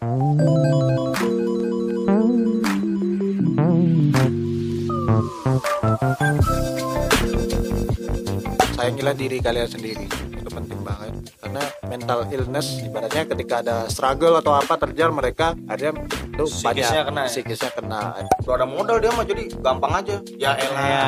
sayangilah diri kalian sendiri. Itu penting banget. Karena mental illness ibaratnya ketika ada struggle atau apa terjal mereka ada itu Psikisnya banyak kena ya? psikisnya kena Udah ada modal dia mah jadi gampang aja. Ya elah. Ya.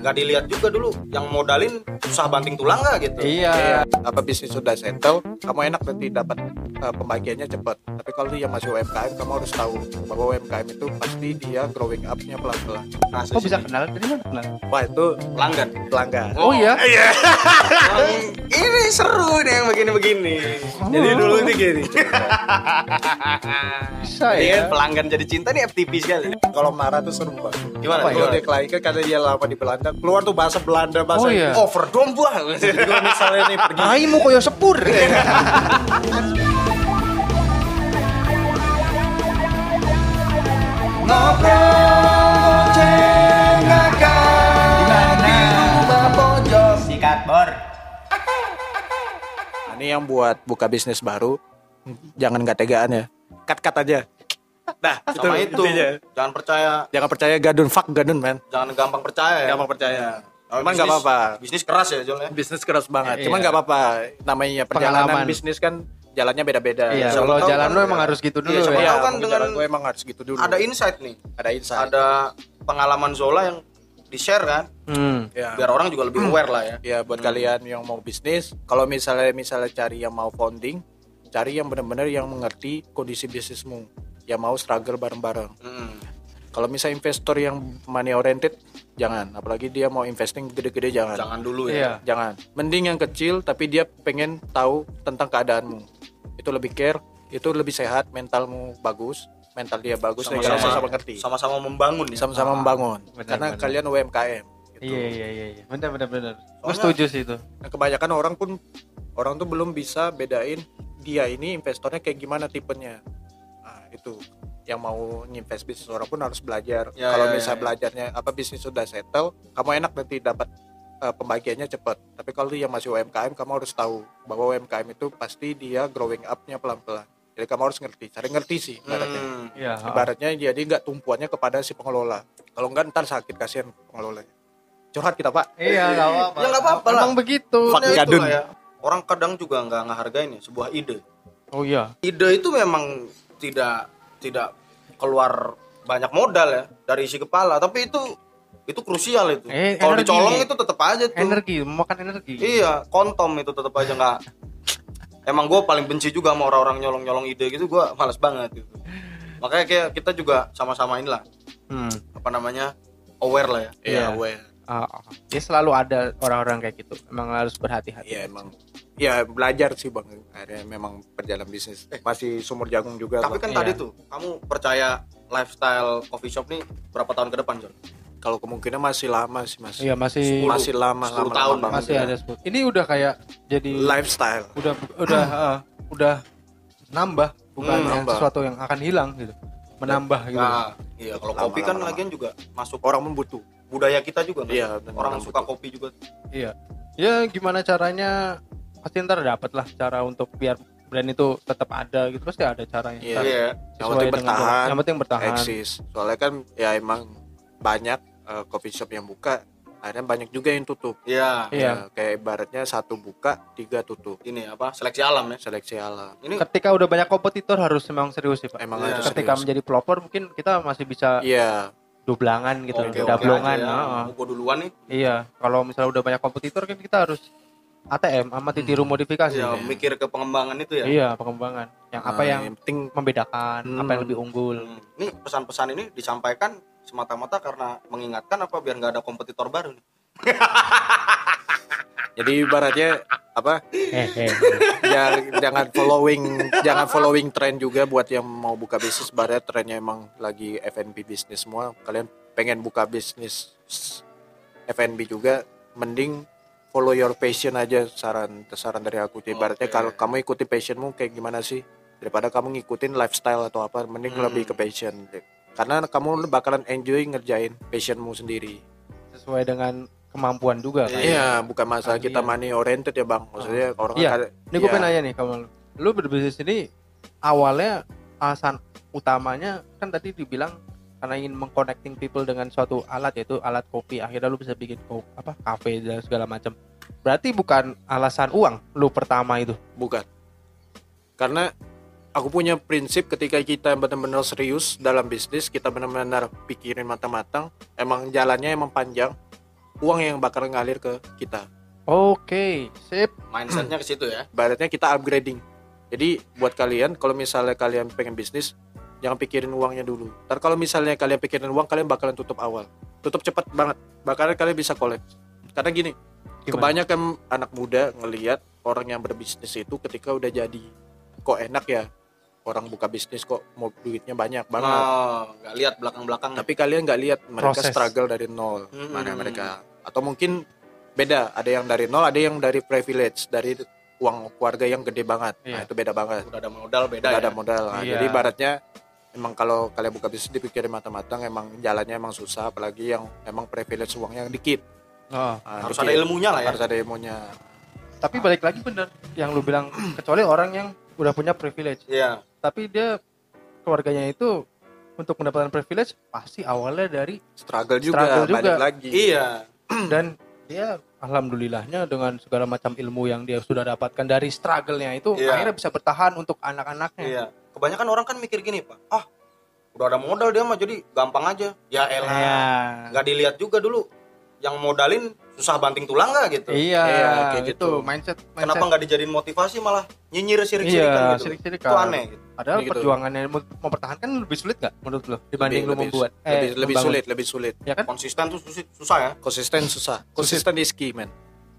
Nggak dilihat juga dulu yang modalin susah banting tulang nggak gitu. Iya. Iya, apa bisnis sudah settle kamu enak nanti dapat uh, pembagiannya cepat tapi kalau yang masih UMKM kamu harus tahu bahwa UMKM itu pasti dia growing up-nya pelan-pelan Nah, Kok bisa kenal? Dari mana kenal? wah itu pelanggan. pelanggan Oh, iya. Yang ini seru nih yang begini-begini. Jadi dulu ini gini. Bisa ya. Pelanggan jadi cinta nih FTP sekali. kalau marah tuh seru banget Gimana? kalau dia kelaikan karena dia lama di Belanda keluar tuh bahasa Belanda bahasa Oh, iya. Overdome buah. Kalau misalnya nih pergi Raimu koyo sepur. Sikat bor. Ini yang buat buka bisnis baru jangan nggak tegaan ya cut cut aja nah Sama itu. intinya. Jangan percaya, jangan percaya gadun fuck gadun man jangan gampang percaya. ya. gampang percaya Kalau cuman nggak apa-apa Bisnis keras ya, Jol ya. bisnis keras banget Iya. cuman nggak apa-apa namanya perjalanan Pengalaman. bisnis kan jalannya beda-beda Iya, kalau jalan kan, lu emang ya. harus gitu dulu Iya, ya. tahu kan dengan- gue emang harus gitu dulu Ada insight nih. ada insight Ada pengalaman Zola yang di-share kan. Hmm. ya. Biar orang juga lebih aware lah ya. ya buat kalian yang mau bisnis kalau misalnya misalnya cari yang mau founding cari yang benar-benar yang mengerti kondisi bisnismu yang mau struggle bareng-bareng Hmm. kalau misalnya investor yang money oriented jangan apalagi dia mau investing gede-gede jangan Jangan dulu Iya. ya. jangan mending yang kecil tapi dia pengen tahu tentang keadaanmu itu lebih care itu lebih sehat mentalmu bagus mental dia bagus dan kalian Sama-sama sama ngerti sama-sama membangun ya. sama-sama membangun benar, karena benar. kalian UMKM gitu. Iya iya iya iya. Benar benar benar. Gue setuju sih itu. Nah, kebanyakan orang pun orang tuh belum bisa bedain dia ini investornya kayak gimana tipenya. Itu yang mau nginvest bisnis orang pun harus belajar. Ya, Kalau ya, misal ya, ya. belajarnya apa bisnis sudah settle, kamu enak nanti dapat uh, pembagiannya cepat. Tapi kalau yang masih UMKM, kamu harus tahu bahwa UMKM itu pasti dia growing up-nya pelan-pelan. Jadi kamu harus ngerti, cari ngerti sih ibaratnya. Hmm. Iya. Ibaratnya jadi nggak tumpuannya kepada si pengelola. Kalau nggak ntar sakit kasihan pengelolanya. Curhat kita pak. Iya, enggak apa-apa. Ya, nggak apa-apa lah. Emang begitu. Ya. Orang kadang juga nggak ngehargain ya sebuah ide. Oh iya. Ide itu memang tidak tidak keluar banyak modal ya dari isi kepala, tapi itu itu krusial itu. Eh, Kalau dicolong itu tetap aja tuh. Energi, memakan energi. Iya, kontom itu tetap aja nggak. Emang gue paling benci juga sama orang-orang nyolong-nyolong ide gitu, gue males banget gitu. Makanya kayak kita juga sama-sama inilah Hmm. apa namanya aware lah ya. Iya. aware. Ah, ah. ya selalu ada orang-orang kayak gitu. Emang harus berhati-hati. Iya emang ya belajar sih bang akhirnya memang perjalanan bisnis masih sumur jagung juga Tapi Bang. kan Iya. tadi tuh, kamu percaya lifestyle coffee shop nih berapa tahun ke depan, John? kalau kemungkinan masih lama sih mas Iya masih masih lama 10 lama, tahun lama masih ya. ada sebut. Ini udah kayak jadi lifestyle udah udah ah, udah nambah bukan Hmm, yang nambah. sesuatu yang akan hilang gitu. Menambah gitu. Nah, iya kalau Lama, kopi kan lama, lagian juga masuk orang membutuh budaya kita juga kan? Iya, orang benar, suka betul. kopi juga Iya. Ya gimana caranya pasti ntar dapat lah cara untuk biar brand itu tetap ada gitu pasti ada caranya. Iya. Ntar iya yang penting bertahan Yang penting bertahan. eksis soalnya kan ya emang banyak eh, coffee shop yang buka akhirnya banyak juga yang tutup iya Iya. Ya, kayak ibaratnya satu buka tiga tutup ini apa seleksi alam ya seleksi alam ini Ketika udah banyak kompetitor harus memang serius sih Pak. emang Iya. harus Ketika serius. menjadi pelopor mungkin kita masih bisa iya dublangan gitu, oke dablongan. aja ya. heeh. Aku duluan nih Iya, kalau misalnya udah banyak kompetitor kan kita harus ATM sama tiru modifikasi. ya mikir ke pengembangan itu ya Iya, pengembangan. Yang apa Nah, yang penting membedakan, Hmm. apa yang lebih unggul. Hmm. ini pesan-pesan ini disampaikan semata-mata karena mengingatkan apa biar nggak ada kompetitor baru nih jadi ibaratnya apa jangan, jangan following jangan following tren juga buat yang mau buka bisnis barat trennya emang lagi F&B bisnis semua kalian pengen buka bisnis F&B juga mending follow your passion aja saran saran dari aku ibaratnya Oke. kalau kamu ikuti passionmu kayak gimana sih daripada kamu ngikutin lifestyle atau apa mending Hmm. lebih ke passion karena kamu bakalan enjoy ngerjain passionmu sendiri Sesuai dengan kemampuan juga kan. iya bukan masalah kita Iya. money oriented ya bang maksudnya orang Iya. kan- Ini gue iya. pengen nanya nih kamu. Lu berbisnis ini awalnya alasan utamanya kan tadi dibilang karena ingin mengconnecting people dengan suatu alat yaitu alat kopi. Akhirnya lu bisa bikin ko- apa kafe dan segala macam. Berarti bukan alasan uang lu pertama itu? Bukan. Karena aku punya prinsip ketika kita benar-benar serius dalam bisnis kita benar-benar pikirin matang-matang emang jalannya emang panjang uang yang bakal ngalir ke kita. Oke sip. Mindsetnya ke situ ya. Ibaratnya kita upgrading. Jadi buat kalian kalau misalnya kalian pengen bisnis jangan pikirin uangnya dulu. Ntar kalau misalnya kalian pikirin uang kalian bakalan tutup awal. Tutup cepat banget. Bakalan kalian bisa collapse karena gini Gimana? kebanyakan anak muda ngelihat orang yang berbisnis itu ketika udah jadi kok enak ya orang buka bisnis kok mau duitnya banyak banget. Oh nggak lihat belakang belakang tapi kalian nggak lihat mereka Proses. struggle dari nol Hmm. mana mereka. Atau mungkin beda ada yang dari nol ada yang dari privilege dari uang keluarga yang gede banget. Nah Iya. itu beda banget. Udah ada modal beda udah ya? ada modal. Nah, Iya. jadi ibaratnya emang kalau kalian buka bisnis dipikirin matang-matang emang jalannya emang susah apalagi yang emang privilege uangnya dikit oh. Nah, harus dikit. ada ilmunya lah ya harus ada ilmunya tapi balik lagi bener yang lu bilang kecuali orang yang udah punya privilege iya tapi dia keluarganya itu untuk mendapatkan privilege pasti awalnya dari struggle juga Struggle juga. balik lagi iya dan dia alhamdulillahnya dengan segala macam ilmu yang dia sudah dapatkan dari struggle-nya itu Iya. akhirnya bisa bertahan untuk anak-anaknya. iya kebanyakan orang kan mikir gini pak ah udah ada modal dia mah jadi gampang aja ya elah Iya. nggak dilihat juga dulu yang modalin susah banting tulang nggak gitu Iya, Iya, kayak itu gitu. mindset, mindset. kenapa nggak dijadiin motivasi malah nyinyir sirik-sirikan Iya, gitu sirik-sirikan. itu aneh gitu. Padahal Gitu. perjuangannya mem- mempertahankan lebih sulit nggak menurut lo dibanding Lebih- lo lebih- membuat lebih, eh, lebih sulit lebih sulit Ya kan? konsisten tuh susah, susah ya konsisten susah konsisten is key man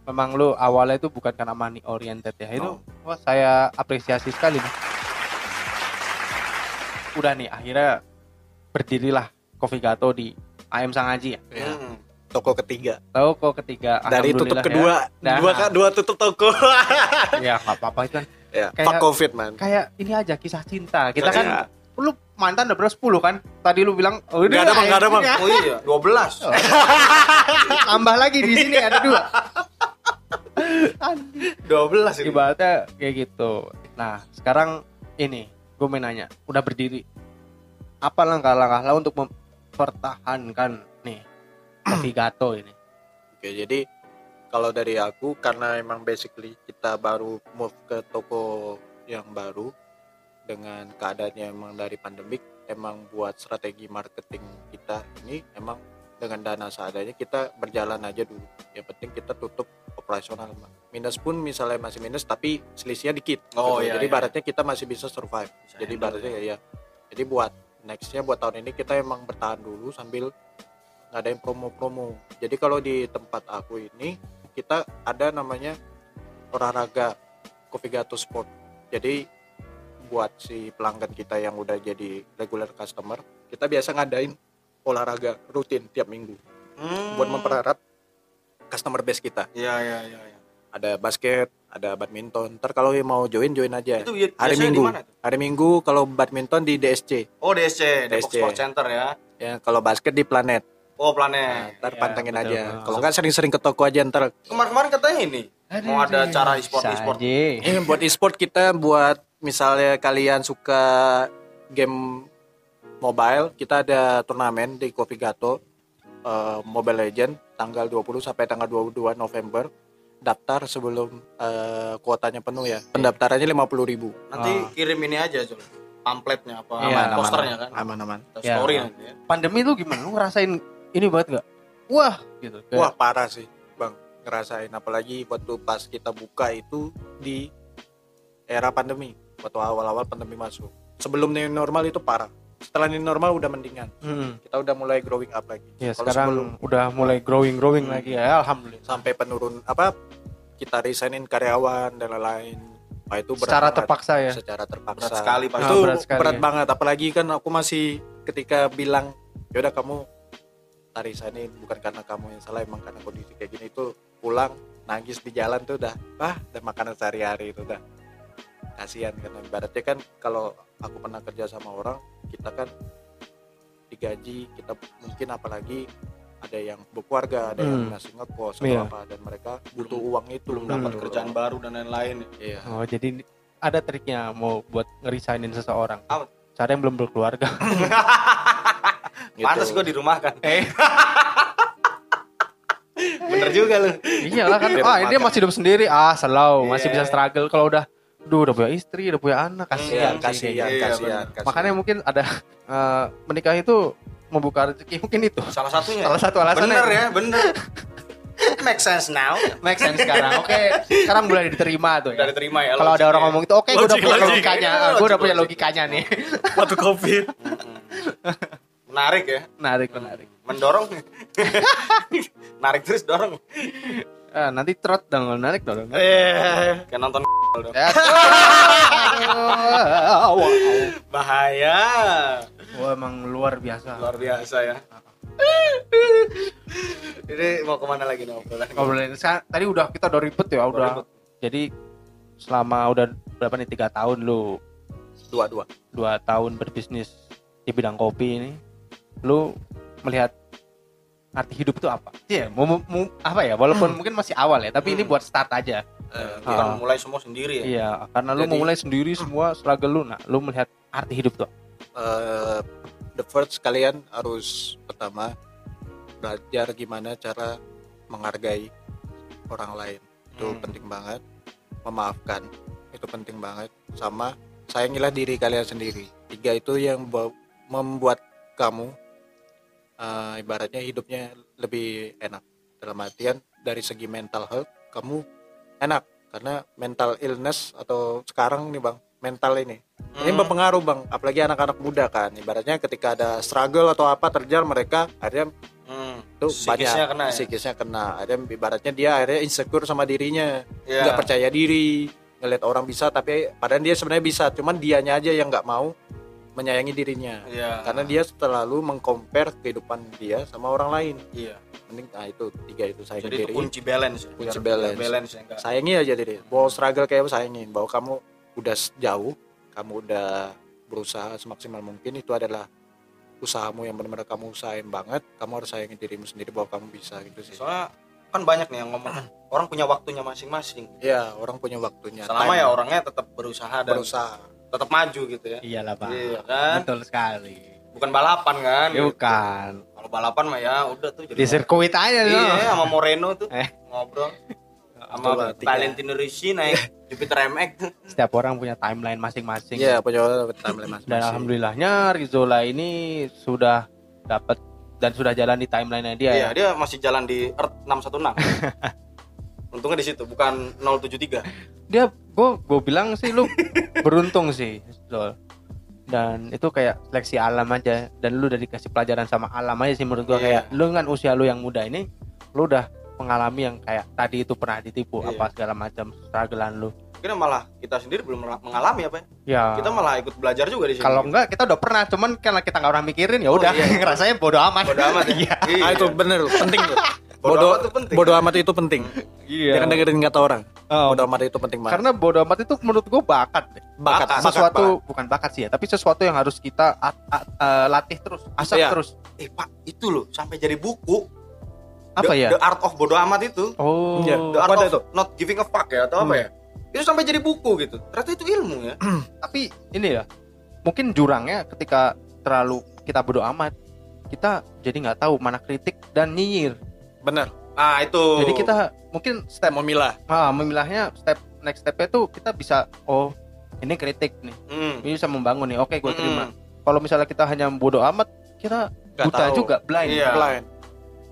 Memang lo awalnya itu bukan karena money oriented ya. Itu No. wah saya apresiasi sekali nih. Udah nih akhirnya berdirilah Coffee Gato di AM Sangaji ya. Ya, Hmm. toko ketiga Tahu kok ketiga dari tutup kedua Nah. dua kan dua tutup toko ya. Ya nggak apa-apa itu kan ya Kayak- fuck covid man kayak ini aja kisah cinta. Kita Kisah kan lu mantan udah berapa 10 kan? Tadi lu bilang oh Nggak ada, Bang, nggak ada, Bang. oh iya 12 Tambah lagi di sini ada dua. 12 ini. Ibaratnya kayak gitu. Nah, sekarang ini gue mau nanya, udah berdiri. Apa langkah-langkah lo untuk mempertahankan nih Coffee Gato ini? Oke, jadi kalau dari aku karena emang basically kita baru move ke toko yang baru dengan keadaannya emang dari pandemik, emang buat strategi marketing kita ini emang dengan dana seadanya kita berjalan aja dulu. Yang penting kita tutup operasional. Minus pun misalnya masih minus tapi selisihnya dikit. Oh, gitu. iya, Jadi iya. baratnya kita masih bisa survive. Bisa Jadi baratnya ya, ya. Jadi buat nextnya buat tahun ini kita emang bertahan dulu sambil ngadain promo-promo. Jadi kalau di tempat aku ini kita ada namanya olahraga Coffee Gato Sport. Jadi buat si pelanggan kita yang udah jadi regular customer, kita biasa ngadain olahraga rutin tiap minggu Hmm. buat mempererat customer base kita. Iya iya iya. iya. Ada basket, ada badminton. Ntar kalau yang mau join join aja. Itu Hari Minggu. Hari Minggu kalau badminton di DSC, Oh DSC, Depok DSC. Sport Center ya. ya kalau basket di Planet. Oh Nah, Planet. ntar Iya, pantengin betul, aja. Kalau nggak sering-sering ke toko aja ntar. Kemarin-kemarin katanya ini mau ada acara e-sport e-sport. Ini buat e-sport kita buat misalnya kalian suka game mobile, kita ada turnamen di Coffee Gato eh, Mobile Legend tanggal 20 sampai tanggal 22 November. Daftar sebelum eh, kuotanya penuh ya. Pendaftarannya 50.000 ribu. Nanti Ah. kirim ini aja Jul. Pamfletnya apa Iya, sama aman, posternya kan. Aman-aman. Atau Ya. story nanti ya. Pandemi lu gimana? Lu ngerasain ini banget gak? Wah, gitu. Kayak- Wah parah sih bang ngerasain apalagi waktu pas kita buka itu di era pandemi waktu awal-awal pandemi masuk sebelum new normal itu parah setelah new normal udah mendingan Hmm. kita udah mulai growing up lagi Ya Kalau sekarang sebelum udah mulai growing growing Hmm. lagi ya, alhamdulillah. sampai penurun apa kita resignin karyawan dan lain-lain Wah, itu berat Secara banget. terpaksa ya. secara terpaksa Berat sekali, Pak. itu Ah, berat, berat sekali, ya. banget apalagi kan aku masih ketika bilang yaudah kamu tak resignin bukan karena kamu yang salah emang karena kondisi kayak gini itu pulang nangis di jalan tuh udah ah udah makanan sehari-hari itu udah kasihan karena ibaratnya kan kalau aku pernah kerja sama orang kita kan digaji kita mungkin apalagi ada yang berkeluarga ada yang Hmm. masih ngekos atau Iya. apa dan mereka butuh uang itu Belum dapat Hmm. kerjaan baru dan lain-lain. iya Oh, jadi ada triknya mau buat ngerisainin seseorang. cara yang belum berkeluarga. Gitu. Pantas gue di rumah kan. eh, Bener juga lu. iyalah kan. Ah, dia makan. masih hidup sendiri. Ah, selalu masih Iya. bisa struggle kalau udah Duh, udah punya istri, udah punya anak, kasihan, Kasihan, sih kasihan, kayaknya. Iya, kasihan. Makanya mungkin ada eh, menikah itu membuka rezeki mungkin itu. Salah satunya. Salah satu alasannya. Bener ya, bener. Make sense now. Make sense sekarang. Oke, sekarang mulai diterima tuh. Udah Ya. diterima ya. Kalau ada orang ngomong itu, oke, gue udah punya logik. logikanya. Iya, gue udah punya logik. logikanya nih. Waktu covid. Menarik ya. Menarik, menarik. Mendorong. Narik terus dorong. Eh, nanti trot dong, menarik dong. Eh, kayak nonton dong. Ya. Bahaya. Wah, emang luar biasa. Luar biasa ya. Ini mau ke mana lagi nih obrolan? Ngobrolin Sa- tadi udah kita udah ribet ya, udah. ribet. Jadi selama udah berapa nih tiga tahun lu Dua dua. dua tahun berbisnis di bidang kopi ini, lu melihat arti hidup itu apa? Iya, mau- apa ya? Walaupun mungkin masih awal ya, tapi ini Hmm. buat start aja. Eh, Kita Ah. mulai semua sendiri ya. Iya, karena lu Jadi- memulai sendiri semua struggle lu. Nah, lu melihat arti hidup tuh. eh, the first kalian harus pertama belajar gimana cara menghargai orang lain itu Hmm. penting banget memaafkan itu penting banget sama sayangilah diri kalian sendiri tiga itu yang bu- membuat kamu eh, ibaratnya hidupnya lebih enak dalam artian dari segi mental health kamu enak karena mental illness atau sekarang nih bang mental ini ini Hmm. berpengaruh bang, apalagi anak-anak muda kan. Ibaratnya ketika ada struggle atau apa terjal mereka akhirnya Hmm. Psikisnya banyak kena ya? psikisnya kena. Akhirnya ibaratnya dia akhirnya insecure sama dirinya, nggak percaya diri, ngeliat orang bisa tapi padahal dia sebenarnya bisa, cuman dianya aja yang nggak mau menyayangi dirinya. Iya. Karena dia selalu mengcompare kehidupan dia sama orang lain. Iya. Mending nah itu tiga itu sayangi Jadi itu diri. kunci balance. ya. Kunci balance. balance ya enggak. sayangi aja diri bahwa struggle kayak apa sayangin bahwa kamu udah jauh kamu udah berusaha semaksimal mungkin itu adalah usahamu yang benar-benar kamu usahain banget kamu harus sayangin dirimu sendiri bahwa kamu bisa gitu sih Soalnya kan banyak nih yang ngomong orang punya waktunya masing-masing. ya orang punya waktunya Selama time ya orangnya tetap berusaha dan berusaha tetap maju gitu ya. Iyalah, Pak. Iya kan? Betul sekali. Bukan balapan kan? Ya, bukan. Kalau balapan mah ya udah tuh jadi Di sirkuit aja. Iya, sama Moreno tuh Eh. ngobrol. Sama. Valentino Rossi naik Jupiter MX. Setiap orang punya timeline masing-masing. ya punya timeline masing Dan alhamdulillahnya Rizola ini sudah dapat dan sudah jalan di timeline-nya dia. Iya, ya. dia masih jalan di Earth 616. Untungnya di situ, bukan 073. Dia gue gue bilang sih lu beruntung sih, Zol. Dan itu kayak seleksi alam aja dan lu udah dikasih pelajaran sama alam aja sih menurut gua Iya. kayak lu kan usia lu yang muda ini lu udah mengalami yang kayak tadi itu pernah ditipu Iya. apa segala macam strugglean lu. Kira malah kita sendiri belum mengalami apa ya? Ya. Kita malah ikut belajar juga di sini. kalau enggak kita udah pernah cuman karena kita nggak pernah mikirin ya Oh, udah iya. rasanya bodo amat. bodo amat ya. Iya. Iya. ah itu bener penting tuh Bodo bodoh amat tuh penting. bodoh amat itu penting Iya. jangan dengerin kata orang Oh, bodoh amat itu penting banget karena bodo amat itu menurut gua bakat deh. bakat, bakat, sesuatu bukan bakat sih ya, tapi sesuatu yang harus kita at- at- eh, latih terus, asah Iya. terus. Eh, Pak, itu loh sampai jadi buku. Apa The- ya? The Art of Bodo Amat itu. Oh. Iya. The Art of itu? Not Giving a Fuck ya atau apa ya? Itu sampai jadi buku gitu. Ternyata itu ilmu ya. Tapi ini ya, mungkin jurangnya ketika terlalu kita bodo amat, kita jadi nggak tahu mana kritik dan nyinyir. Bener Nah, itu. Jadi kita mungkin step memilah ah, memilahnya step next stepnya tuh kita bisa oh ini kritik nih, Hmm. ini bisa membangun nih. Oke, gue terima. Mm-mm. Kalau misalnya kita hanya bodo amat, kita Nggak buta tahu. juga, blind. Iya. Blind.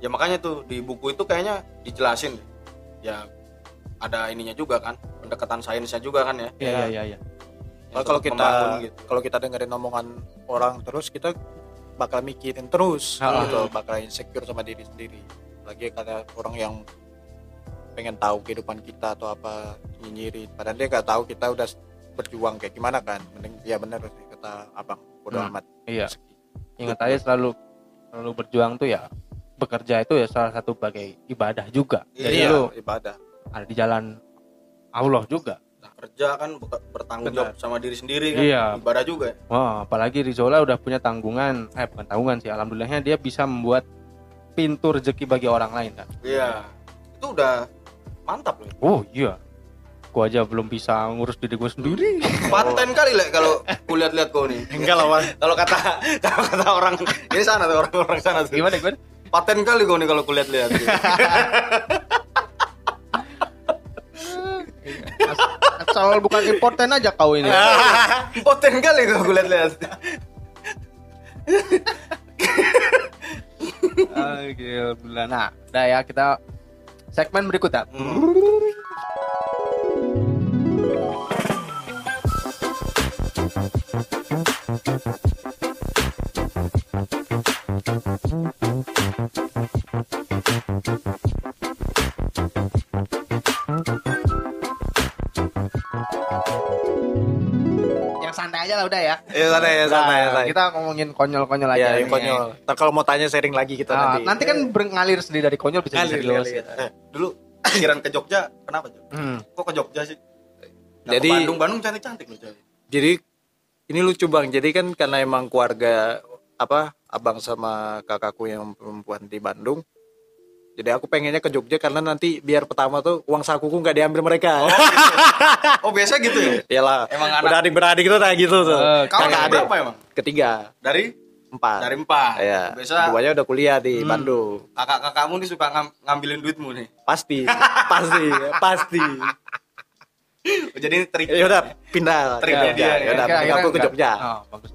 Ya makanya tuh di buku itu kayaknya dijelasin. Ya ada ininya juga kan, pendekatan sainsnya juga kan ya. Iya, iya, iya. iya. Yang Kalau kita gitu. kalau kita dengerin omongan orang terus kita bakal mikirin terus Ah. gitu, bakal insecure sama diri sendiri. Lagi karena orang yang pengen tahu kehidupan kita atau apa nyinyirin, padahal dia nggak tahu kita udah berjuang kayak gimana kan. Mending ya bener sih kata abang, bodo Hmm. amat. Iya. Ingat aja selalu selalu berjuang tuh ya bekerja itu ya salah satu bagai ibadah juga. Jadi Iya. lu ibadah. ada di jalan Allah juga. Nah, kerja kan buka- bertanggung jawab sama diri sendiri kan. Iya. Ibadah juga ya. Wah, apalagi Rizola udah punya tanggungan, eh bukan tanggungan sih, alhamdulillahnya dia bisa membuat pintu rezeki bagi orang lain kan. Iya. Itu udah mantap loh. Oh iya, gua aja belum bisa ngurus diri gua sendiri Paten kali lah kalau kulihat lihat kau nih. Enggak lah. Kalau kata kalau kata orang ini sana tuh orang orang sana tuh. gimana gimana Paten kali kau nih kalau kulihat lihat. asal bukan importen aja kau ini Paten kali kau kulihat lihat. Gila. nah udah ya kita segmen berikutnya yang lah udah ya Ya santai ya santai ya Nah, santai. kita ngomongin konyol-konyol aja Ya, yang konyol. Ntar kalau mau tanya sharing lagi kita Ah, nanti. nanti kan mengalir sendiri dari konyol bisa Ngalir, ngalir. gitu. Eh, dulu pikiran ke Jogja kenapa Jog? Hmm. Kok ke Jogja sih? Nggak Jadi- Bandung Bandung cantik cantik loh coy. Jadi ini lucu bang. Jadi kan karena emang keluarga apa abang sama kakakku yang perempuan di Bandung. Jadi aku pengennya ke Jogja karena nanti biar pertama tuh uang sakuku nggak diambil mereka. Oh biasa gitu ya? Iyalah. Emang anak- udah adik beradik tuh kayak gitu tuh. Kau Kakak yang adik. berapa emang? Ketiga, Dari empat. dari empat. Iya. Biasa Duanya udah kuliah di Hmm. Bandung. kakak-kakakmu nih suka ngam- ngambilin duitmu nih. Pasti, pasti, pasti. Jadi ini trik. Ya udah pindah ke Trik Jogja. dia, Ya ya. udah, aku ke Jogja. Oh, bagus.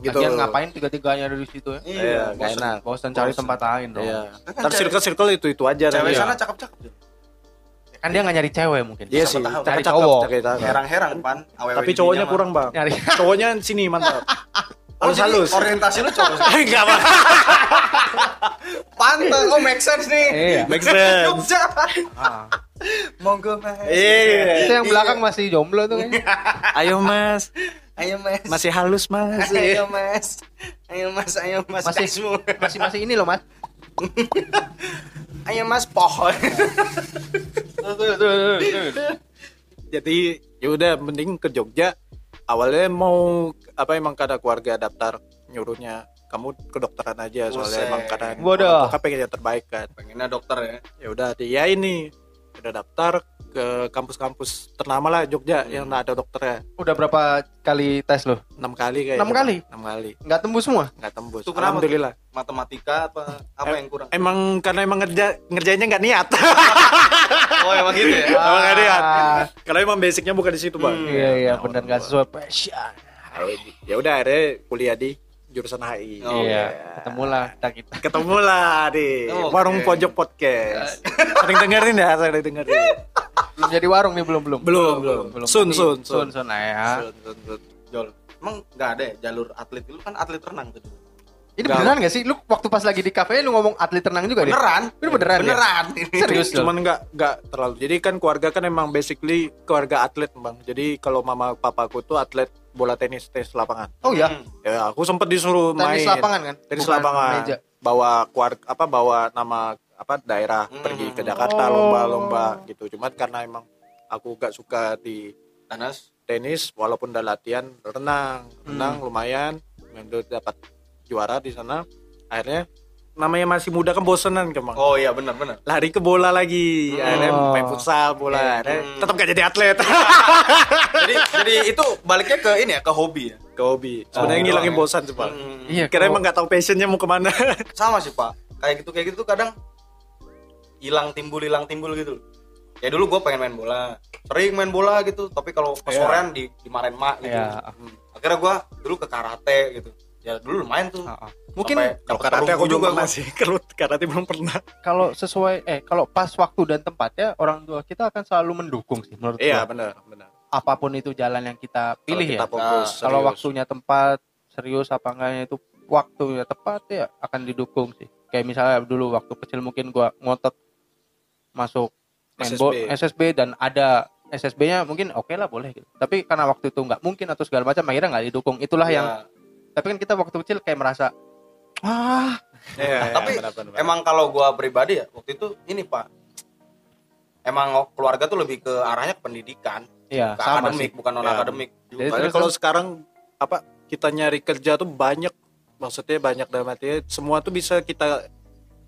Gitu. Lagian ngapain tiga-tiganya ada di situ ya? Iya, Iya, bosen. enak. Bosan cari tempat lain dong. Iya. Kan Ntar cewek- circle-circle itu itu aja Cewek sana cakep-cakep. Kan dia nggak nyari cewek mungkin. Iya sih. tahu. Cari Cakep, cowok. cakep, cakep. Herang-herang pan. Tapi cowoknya kurang bang. Nyari. Cowoknya sini mantap. Oh, Halus jadi halus. orientasi lu cowok. Enggak bang. Pantas, oh make sense nih. Iya. Make sense. Jogja. Ah. Monggo mas. Iya. Itu yang belakang masih jomblo tuh kayaknya. Ayo mas. Ayo mas. Masih halus mas. Ayo mas. Ayo mas. Ayo mas. Masih Kasmu. masih masih ini loh, Mas. Ayo mas pohon. Jadi yaudah mending ke Jogja. Awalnya mau apa emang kada keluarga daftar nyuruhnya kamu kedokteran aja soalnya Buset. emang kadang Waduh. kan pengen yang terbaik kan. Pengennya dokter ya. Ya udah ya ini udah daftar ke kampus-kampus ternama lah Jogja yang ada dokternya Udah berapa kali tes lo? enam kali kayaknya Enam kali? enam kali Nggak tembus semua? nggak tembus Itu kenapa? alhamdulillah Matematika apa apa yang kurang? emang karena emang ngerja ngerjainnya nggak niat Oh emang gitu ya. Emang nggak niat Ah, karena emang basicnya bukan di situ bang Iya iya Nah, benar nggak sesuai passion. ya udah akhirnya kuliah di jurusan HI Oh, iya, ketemulah kita kita. ketemu lah di Oke. warung pojok podcast sering dengerin ya sering dengerin Belum jadi warung nih belum belum. belum belum sun Tapi sun sun sun lah ya. Sun, sun, sun. Jol. Emang nggak ada ya jalur atlet lu kan atlet renang tuh. Ini Nggak. beneran gak sih? Lu waktu pas lagi di kafe lu ngomong atlet renang juga deh? Beneran? Ini beneran ya? Beneran. Ini. Serius lu? cuman nggak nggak terlalu jadi kan keluarga kan emang basically keluarga atlet bang jadi kalau mama papaku tuh atlet bola tenis tenis lapangan Oh ya, Hmm. ya aku sempet disuruh tenis main lapangan kan? tenis Bukan lapangan Meja. bawa keluarga apa bawa nama apa daerah Hmm. pergi ke Jakarta Oh. lomba-lomba gitu cuman karena emang aku gak suka di Tanas. tenis walaupun udah latihan renang renang Hmm. lumayan udah dapat juara di sana akhirnya namanya masih muda kan bosenan kemang Oh iya benar benar. lari ke bola lagi Hmm. akhirnya Oh. main futsal bola akhirnya Hmm. tetap gak jadi atlet jadi jadi itu baliknya ke ini ya ke hobi ya. ke hobi sebenarnya Oh, ngilangin doang bosan sih pak Hmm. Iya, kira kalau- emang gak tahu passionnya mau ke mana Sama sih pak. Kayak gitu kayak gitu tuh kadang hilang timbul hilang timbul gitu. Ya dulu gue pengen main bola, sering main bola gitu. Tapi kalau Iya. kesorean di dimarahin mak gitu. Iya. Hmm. Akhirnya gue dulu ke karate gitu. Ya dulu lumayan tuh. Ah. Mungkin kalau karate aku juga masih kerut karate belum pernah kalau sesuai eh kalau pas waktu dan tempatnya orang tua kita akan selalu mendukung sih menurut iya benar benar Apa pun itu jalan yang kita pilih Kalau kita ya. fokus Nah, Kalau waktunya tempat serius apa enggaknya itu waktunya tepat ya akan didukung sih. Kayak misalnya dulu waktu kecil mungkin gua ngotot masuk SSB. SSB dan ada SSB-nya mungkin oke lah boleh gitu. Tapi karena waktu itu nggak mungkin atau segala macam akhirnya nggak didukung. Itulah Ya. yang tapi kan kita waktu kecil kayak merasa ah Iya, iya, Tapi benar, benar, benar. Emang kalau gua pribadi ya waktu itu ini pak. Emang keluarga tuh lebih ke arahnya ke pendidikan, ya ke sama akademik sih. bukan non akademik. Jadi Tapi terus- kalau sekarang apa kita nyari kerja tuh banyak maksudnya banyak dalam artinya semua tuh bisa kita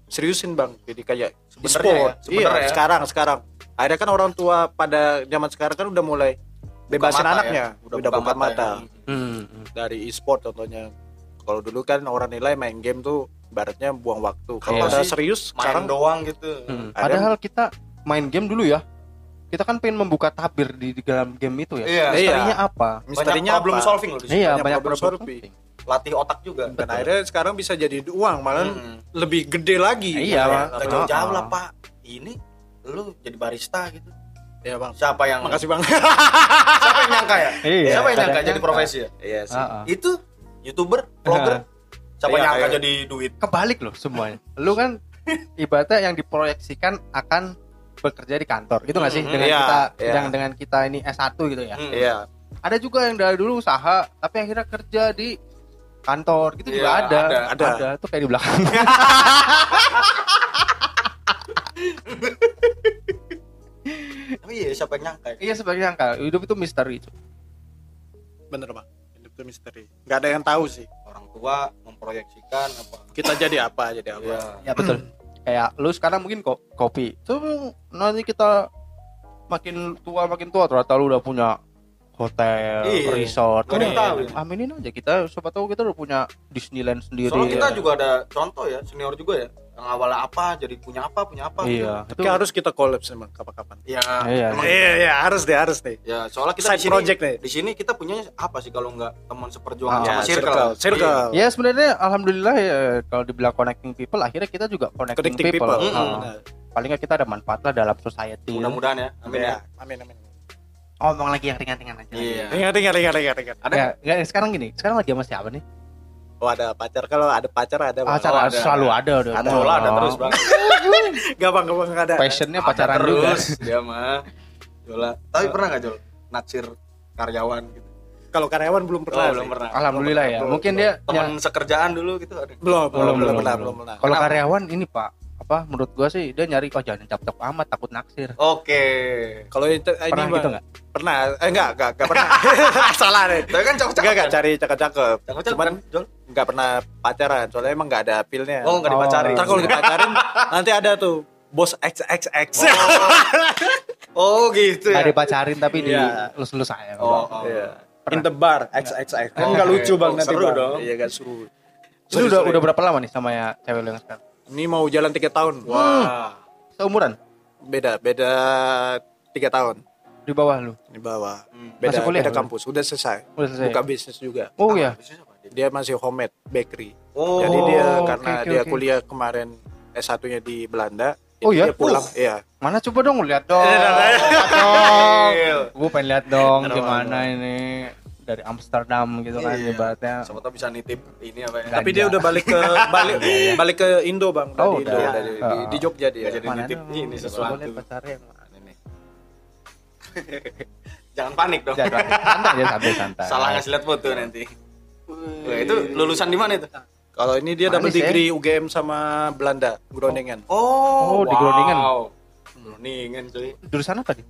seriusin bang jadi kayak Sebenarnya e-sport ya, sebenarnya iya ya. sekarang sekarang Akhirnya kan orang tua pada zaman sekarang kan udah mulai bebasin mata anaknya, ya. udah, buka, mata, ya. Hmm, dari e-sport contohnya. Kalau dulu kan orang nilai main game tuh ibaratnya buang waktu. Kalau Iya. udah sih, serius main sekarang doang gitu Hmm. Ada- Padahal kita main game dulu ya. Kita kan pengen membuka tabir di, di dalam game itu ya. Iya. Misterinya apa? misterinya banyak problem apa? solving loh di situ. Iya, banyak banyak problem problem solving. solving. latih otak juga Dan akhirnya sekarang bisa jadi uang malah Hmm. lebih gede lagi. Iya. Nggak jauh-jauh lah pak ini lu jadi barista gitu Iya bang. siapa yang Makasih bang. siapa yang nyangka ya Iya, siapa yang nyangka jadi nyangka. profesi ya Iya sih. Ah, ah. itu youtuber vlogger siapa Iya, yang nyangka iya. jadi duit Kebalik loh semuanya. Lu kan ibaratnya yang diproyeksikan akan bekerja di kantor gitu nggak sih dengan Iya, kita iya. yang dengan kita ini S1 gitu ya. Iya. Ada juga yang dari dulu usaha tapi akhirnya kerja di kantor gitu juga Iya, ada. ada. Ada. Tuh kayak di belakang. tapi iya siapa yang nyangka ya? iya sebagai angka hidup itu misteri. cuy. Bener bang. Hidup itu misteri. Gak ada yang tahu sih. orang tua memproyeksikan apa Kita jadi apa jadi apa. Iya. Ya betul. Kayak lu sekarang mungkin kok kopi. Tuh nanti kita makin tua makin tua ternyata lu udah punya hotel, Iya. resort. Gak ada yang tahu ya. Aminin aja kita siapa tahu kita udah punya Disneyland sendiri. soalnya kita ya. juga ada contoh ya senior juga ya yang awalnya apa jadi punya apa punya apa gitu. Iya, itu Tapi harus kita collab emang kapan-kapan. ya Iya. emang Iya iya harus deh harus deh. ya soalnya kita Side di sini project nih. di sini kita punya apa sih kalau nggak teman seperjuangan Ah, sama Ya, circle circle. Circle. Ya sebenarnya alhamdulillah ya kalau dibilang connecting people akhirnya kita juga connecting, Connecting people. people. Mm-mm. Ah, Benar. paling nggak kita ada manfaat lah dalam society. mudah-mudahan ya amin ya Iya. Amin amin. Ngomong lagi yang ringan-ringan aja. iya ingat ingat ingat. ada Ya, nggak, sekarang gini, sekarang lagi sama siapa nih? Oh ada pacar. Kalau ada pacar ada. Acara Oh, ada. selalu ada, ada. Ada. Jola ada terus bang Gak bang gak bang gak ada. Passionnya Ada pacaran juga. terus dia mah Jola tapi pernah nggak Jol naksir karyawan gitu Kalau karyawan belum pernah. Oh, belum pernah Alhamdulillah ya. Belum, Mungkin belum. dia yang teman sekerjaan dulu gitu ada Belum belum Belum, belum belum, pernah belum. belum pernah. kalau karyawan ini Pak, apa menurut gua sih dia nyari oh jangan cap-cap amat takut naksir. oke Kalau itu ini Pernah gitu nggak? Pernah. Eh enggak enggak enggak pernah. Salah deh. tapi kan cocok Enggak enggak cari cakep-cakep. Cuman Cuman Jol enggak pernah pacaran. Soalnya emang enggak ada pilnya. oh nggak Oh. dipacarin Ntar kalau dipacarin nanti ada tuh bos XXX. oh gitu ya Nggak dipacarin tapi di Iya. lulus-lulus saya. oh, oh. Iya. In the bar XXX. Kan Oh, enggak lucu Bang Oh, nanti. seru dong. Iya enggak seru. Lu udah udah berapa lama nih sama ya cewek lu yang sekarang? Ini mau jalan tiga tahun. wah Seumuran Beda beda tiga tahun di bawah lu. di bawah. Hmm. Beda, Masih kuliah, beda kampus. Udah selesai. Udah selesai. Buka bisnis juga. Oh ya. Dia? Dia masih homemade bakery. oh Jadi dia karena oke, dia oke. kuliah kemarin S1-nya di Belanda. Oh, jadi ya? Dia pulang, Uh. iya. Mana coba dong lihat dong. Iya, Lihat dong. Gil. Gue pengen lihat dong gimana ini dari Amsterdam gitu kan Iya. ibaratnya. siapa tahu bisa nitip ini apa ya Tapi dia udah balik ke balik balik ke Indo, Bang. Oh, Dari Indo, udah. dari- di, di Jogja dia. Jadi nitip ini sesuatu. pacarnya jangan panik dong Jangan, santai aja sambil santai. salah ngasih lihat foto nanti Wah, itu lulusan di mana itu Kalau ini dia dapat Manis ya? degree UGM sama Belanda, Groningen. oh, Oh, di Groningen. Groningen cuy Jurusan apa nih?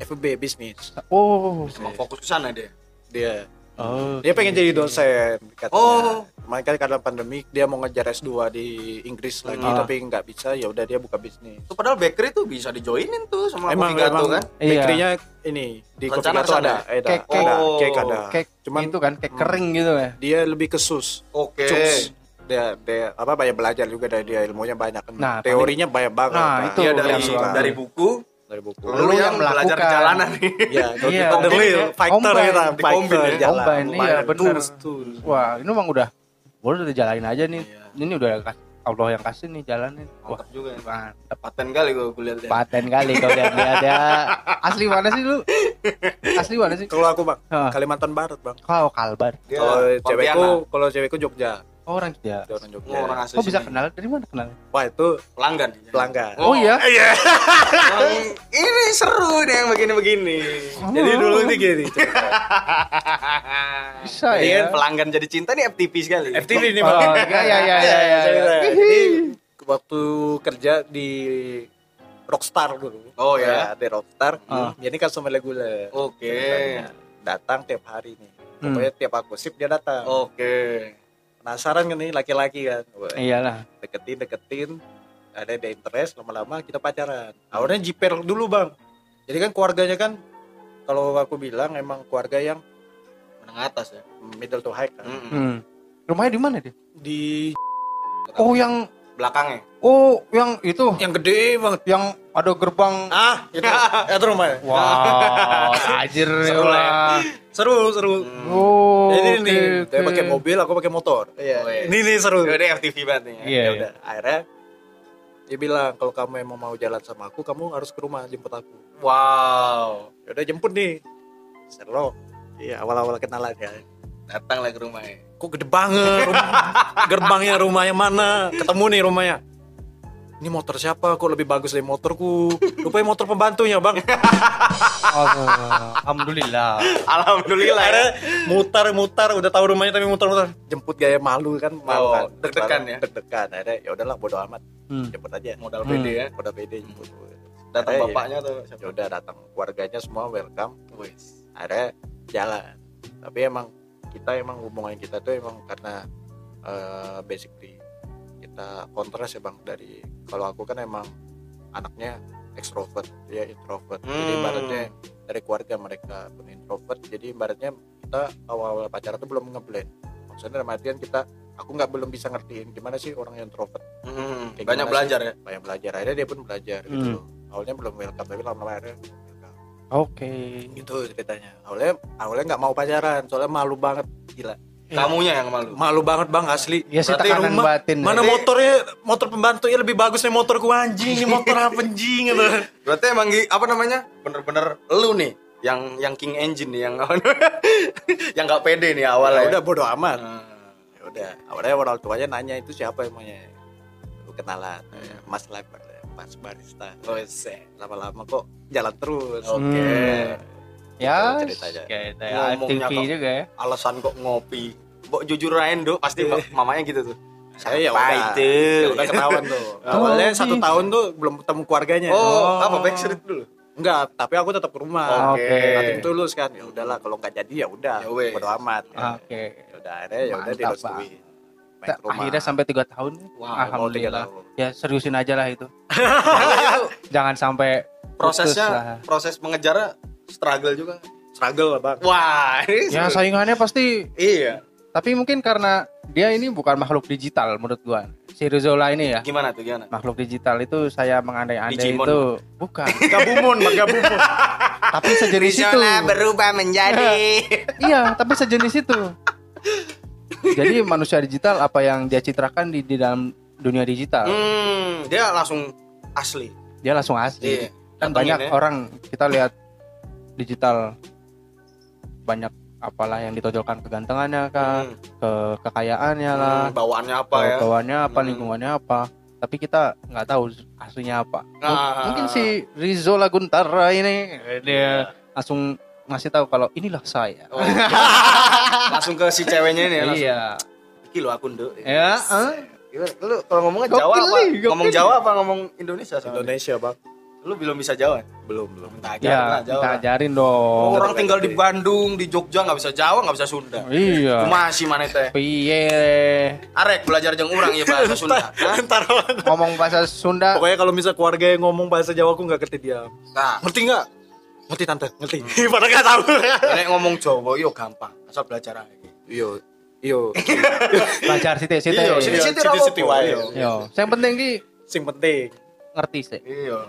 FEB bisnis. Oh. emang fokus ke sana dia Dia Oh. dia pengen jadi dosen katanya. Oh. Cuman kan karena pandemi dia mau ngejar S2 di Inggris lagi Ah. tapi nggak bisa ya udah dia buka bisnis. itu padahal bakery tuh bisa dijoinin tuh sama Emang Kopi Gato emang kan Iya. bakery-nya ini di Kopi Gato ada, ada, Cake, ada, cake. cake ada. Kayak Cuman itu kan kayak kering gitu ya. dia lebih ke sus. oke Cups. Dia, dia apa banyak belajar juga dari dia ilmunya banyak kan. Nah, Teorinya banyak banget. Nah, Pak. itu dia dari dari buku dari buku. lu, Lu yang yang belajar di jalanan nih Iya, Iya. the real fighter kita, Di fighter ya. jalan. Combine, iya, tools. Wah, ini emang udah boleh udah jalanin aja nih. Iya. Ini udah Allah yang kasih nih jalanin. Wah, mantap juga ya. mantap. paten kali gue kulihat ya Paten kali kau lihat-lihat ya. Asli mana sih lu? Asli mana sih? Kalau aku bang. Kalimantan Barat bang. Kau Kalbar. Dia Kalau cewekku, kalau cewekku Jogja, Oh, orang dia. dia orang Jogja. Oh, orang asli Kok bisa sini. kenal? Dari mana kenal? Wah itu pelanggan pelanggan. Oh, iya. Iya. Yang ini seru nih yang begini-begini Jadi dulu ini gini. Bisa Jadi ya. kan pelanggan jadi cinta nih FTP sekali FTV nih Oh, bang. iya iya iya iya. iya. Jadi waktu kerja di Rockstar dulu. Oh, ya. di Rockstar. Ah. Jadi customer reguler. Oke Datang tiap hari nih. Hmm. Pokoknya tiap aku sip dia datang. Oke Penasaran kan nih laki-laki kan. Iyalah. deketin deketin ada ada interest lama-lama kita pacaran awalnya jiper dulu bang jadi kan keluarganya kan kalau aku bilang emang keluarga yang menengah atas ya middle to high kan Mm-mm. Hmm. Rumahnya di mana dia? di Oh yang belakangnya oh yang itu. Yang gede banget. Yang ada gerbang. ah itu. Itu rumahnya Wow, tajir Seru lah ya. lah. seru seru. Oh, ini oke, nih dia oke. pakai mobil aku pakai motor. Iya. ini nih seru. Udah FTV banget nih ya. Iya. ya udah akhirnya dia bilang kalau kamu emang mau jalan sama aku kamu harus ke rumah jemput aku. Wow. Ya udah jemput nih. Seru. Iya awal-awal kenalan ya. Datang lah ke rumahnya kok gede banget? Rum- gerbangnya rumahnya mana? Ketemu nih rumahnya ini motor siapa? Kok lebih bagus dari motorku? Rupanya motor pembantunya bang. Alhamdulillah. alhamdulillah. Ya. Mutar mutar udah tahu rumahnya tapi mutar mutar jemput gaya malu kan malu Oh, kan. deg-degan ya? deg-degan. Akhirnya ya udahlah bodo amat. Hmm. jemput aja. Modal Hmm. pede ya. Udah pede jemput. Datang Akhirnya, bapaknya tuh ya udah datang keluarganya semua welcome. Wis. akhirnya jalan. Tapi emang kita emang hubungan kita tuh emang karena eh, basically kita kontras ya bang dari kalau aku kan emang anaknya ekstrovert dia introvert. Jadi Hmm. ibaratnya dari keluarga mereka pun introvert jadi ibaratnya kita awal-awal pacaran tuh belum ngeblend. Maksudnya dalam artian kita aku nggak belum bisa ngertiin gimana sih orang yang introvert. Hmm, Kayak banyak belajar ya? Banyak belajar akhirnya dia pun belajar gitu Hmm. loh. Awalnya belum welcome tapi lama-lama akhirnya Oke. gitu ceritanya. Awalnya awalnya nggak mau pacaran soalnya malu banget gila kamunya yang malu malu banget bang asli Ya sih Berarti tekanan rumah- batin. mana Berarti- motornya motor pembantunya lebih bagus nih motorku anjing ini motor apa anjing gitu berarti emang apa namanya bener-bener lu nih yang yang king engine nih yang yang nggak pede nih ya awalnya udah bodo amat Hmm. ya udah awalnya orang tuanya nanya itu siapa emangnya lu kenalan eh, mas leper mas barista Oh, lama-lama kok jalan terus Oke. Hmm. Ya, Itu ceritanya. kayak Ngomongnya FTV kok. juga ya. alasan kok ngopi jujur aja do pasti mamanya gitu tuh. Saya ya Apa udah. itu? ya udah ketahuan tuh. Awalnya Oh, satu tahun tuh belum ketemu keluarganya. Oh, apa backstreet dulu? Enggak tapi aku tetap ke rumah. Oke. Oke. Nating tulus kan. Ya udahlah kalau nggak jadi ya udah. Ya bodo amat. Oke. ya udah akhirnya ya udah direstuin. Akhirnya sampai tiga tahun. Wow, Oh, Alhamdulillah. tahun. Ya seriusin aja lah itu. Jangan sampai putus prosesnya lah. proses mengejarnya struggle juga. Struggle lah bang. Wah ini Ya saingannya pasti iya tapi mungkin karena dia ini bukan makhluk digital menurut gua. Si Rizola ini ya. gimana tuh gimana Makhluk digital itu saya mengandai-andai itu bukan. gabumon bang gabumon tapi sejenis itu. berubah menjadi Iya, tapi sejenis itu. Jadi manusia digital apa yang dia citrakan di, di dalam dunia digital, hmm, dia langsung asli dia langsung asli. iya Kan banyak ya. orang kita lihat digital banyak apalah yang ditonjolkan kegantengannya kan, Hmm, ke kekayaannya lah, hmm, bawaannya apa ya bawaannya apa, Hmm. lingkungannya apa. Tapi kita nggak tahu aslinya apa. M- Ah. Mungkin si Rizzo Laguntara ini dia langsung ngasih tahu kalau inilah saya. Oh. langsung ke si ceweknya ini ya langsung Iya. Iki lo akun do Ya, ah. Gimana? lu kalau ngomongnya Jawa apa ngomong. Jawa apa ngomong Indonesia? Indonesia bang lu belum bisa Jawa belum belum. Minta Ya, ajarin lah Jawa lah. ajarin dong. orang tinggal di Bandung di Jogja nggak bisa Jawa nggak bisa Sunda. Iya. masih mana teh? Piye? Arek belajar jeung urang ya bahasa Sunda. Hah? ntar ngomong bahasa Sunda. Pokoknya kalau misal keluarga yang ngomong bahasa Jawa aku nggak ngerti dia nah ngerti nggak? Ngerti tante ngerti. Padahal nggak tahu. Nek ngomong Jawa yo gampang. Asal belajar aja iyo iyo belajar sithik sithik. Iya, Siti apa-apa. Siti wae. Iya. Yo, yang penting ki sing penting. ngerti sih. iya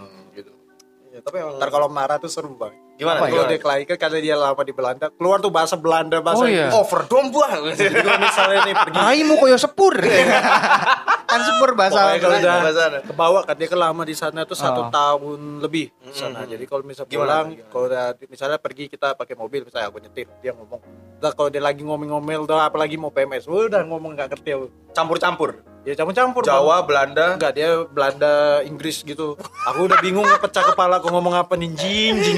Iya, tapi emang ntar kalau marah tuh seru bang gimana Apa ya? kalau dia kelaikan karena dia lama di Belanda keluar tuh bahasa Belanda bahasa Oh, iya. Overdome buah jadi kalau misalnya nih pergi Aimu koyo sepur. kan sepur bahasa. Pokoknya kalau udah bahasa ada. ke bawah kan dia kan lama di sana tuh satu Oh. tahun lebih di sana. Mm-mm. Jadi kalau misal Gimana, pulang, kalau udah misalnya pergi kita pakai mobil, misalnya aku nyetir, dia ngomong. Udah kalau dia lagi ngomel-ngomel tuh apalagi mau PMS, udah ngomong nggak ngerti aku. campur-campur Ya campur-campur. Bang. Jawa Belanda Enggak, dia Belanda, Inggris gitu. Aku udah bingung pecah kepala aku ngomong apa nih, jing, jing.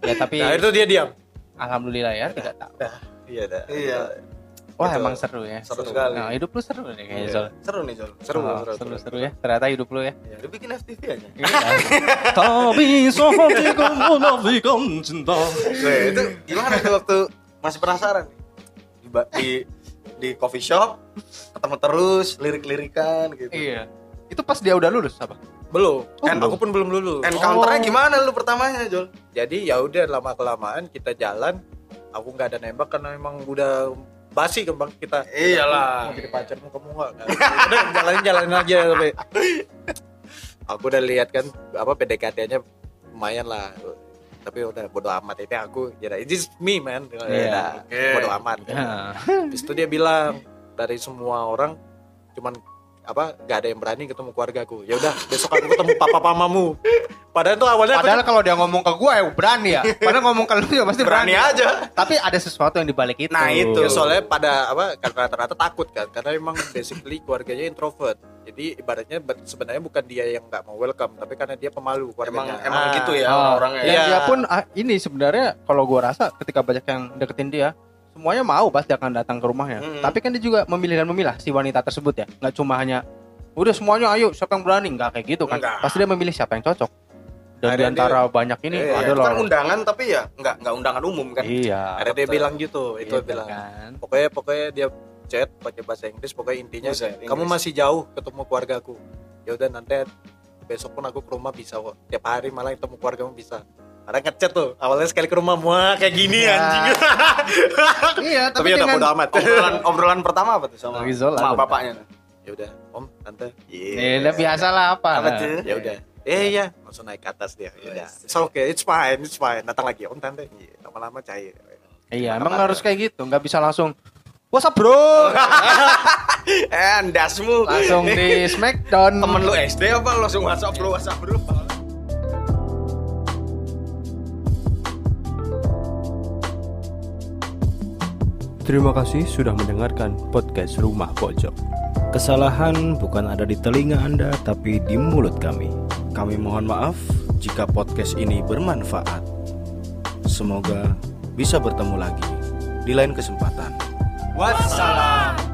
Ya tapi Nah, itu dia diam. alhamdulillah ya tidak tahu. Iya, dah. Iya. Wah, Gitu. emang seru ya. seru sekali Nah, hidup lu seru nih kayaknya. Iya. Zol. seru nih Jol Seru, Oh, seru, seru, seru. seru ya. Ternyata hidup lu ya. ya, lu bikin FTV aja Tapi sepertiku menafikan cinta. Itu gimana tuh waktu masih penasaran nih? di, di di coffee shop ketemu terus lirik-lirikan gitu. Iya. Itu pas dia udah lulus apa? belum. Oh, kan aku pun belum lulus. Encounternya Oh. gimana lu pertamanya Jol jadi ya udah lama kelamaan kita jalan aku nggak ada nembak karena memang udah basi kembang kita. Iyalah. mau jadi pacarmu kamu nggak? Udah jalanin jalanin aja tapi. Aku udah lihat kan apa PDKT-nya lumayan lah tapi udah bodo amat itu aku ya it's just me man. Ya udah oke. bodo amat kan. Habis itu dia bilang dari semua orang cuman apa gak ada yang berani ketemu keluargaku. Ya udah besok aku ketemu papa mamamu padahal tuh awalnya Padahal kalau dia ngomong ke gue ya berani ya. Padahal ngomong ke lu ya pasti berani. berani aja Tapi ada sesuatu yang dibalik itu. Nah, itu. Ya, soalnya pada apa karena rata-rata takut kan karena emang basically keluarganya introvert jadi ibaratnya be- sebenarnya bukan dia yang nggak mau welcome tapi karena dia pemalu emang keluarganya emang Ah, gitu ya Oh, orangnya Iya. dia pun ah, ini sebenarnya kalau gua rasa ketika banyak yang deketin dia, semuanya mau pasti akan datang ke rumahnya. Mm-mm. Tapi kan dia juga memilih dan memilah si wanita tersebut ya. Nggak cuma hanya udah semuanya ayo siapa yang berani nggak kayak gitu kan. Nggak. Pasti dia memilih siapa yang cocok. Dan Akhirnya di antara banyak ini Iya, ada itu loh. kan undangan tapi ya nggak nggak undangan umum kan Iya. akhirnya dia bilang gitu itu Gitu bilang kan. pokoknya pokoknya dia chat pakai bahasa Inggris pokoknya intinya kamu Inggris. masih jauh ketemu keluargaku ya udah nanti besok pun aku ke rumah bisa kok tiap hari malah ketemu keluargamu bisa karena ngechat tuh awalnya sekali ke rumah wah kayak gini Ya. anjing Iya, tapi, tapi, udah dengan bodo amat obrolan obrolan pertama apa tuh sama sama bapaknya ya udah om tante Ya udah biasa lah apa. Apa tuh? ya udah eh iya. langsung naik ke atas dia. Ya udah it's okay it's fine it's fine. Datang lagi. Om tante Iya, lama-lama cair. Iya, emang harus kayak gitu, nggak bisa langsung What's up bro? eh andasmu. Langsung di Smackdown. temen lu SD apa? Langsung WhatsApp lu WhatsApp bro? Terima kasih sudah mendengarkan podcast Rumah Pojok. Kesalahan bukan ada di telinga Anda, tapi di mulut kami. Kami mohon maaf jika podcast ini bermanfaat. Semoga bisa bertemu lagi di lain kesempatan. Wassalam